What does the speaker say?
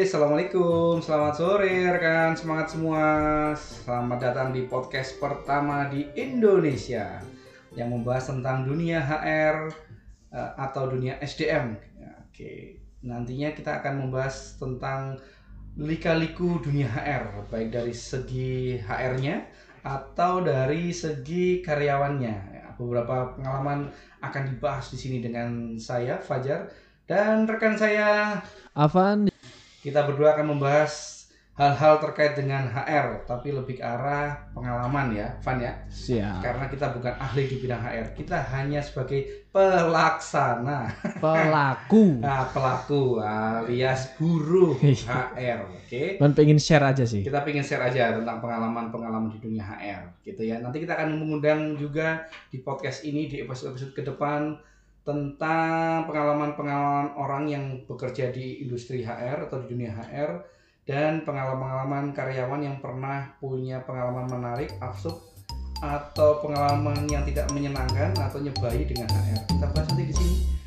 assalamualaikum, selamat sore rekan semangat semua. Selamat datang di podcast pertama di Indonesia yang membahas tentang dunia HR eh, atau dunia SDM. Oke, nantinya kita akan membahas tentang lika-liku dunia HR, baik dari segi HR-nya atau dari segi karyawannya. Ya, beberapa pengalaman akan dibahas di sini dengan saya Fajar dan rekan saya Avan kita berdua akan membahas hal-hal terkait dengan HR, tapi lebih ke arah pengalaman ya, Van ya. siap Karena kita bukan ahli di bidang HR, kita hanya sebagai pelaksana, pelaku nah, pelaku alias buruh HR, oke? dan pengen share aja sih Kita pengen share aja tentang pengalaman-pengalaman di dunia HR, gitu ya. Nanti kita akan mengundang juga di podcast ini di episode-episode ke depan tentang pengalaman-pengalaman orang yang bekerja di industri HR atau di dunia HR dan pengalaman-pengalaman karyawan yang pernah punya pengalaman menarik, absurd atau pengalaman yang tidak menyenangkan atau nyebai dengan HR. Kita bahas nanti di sini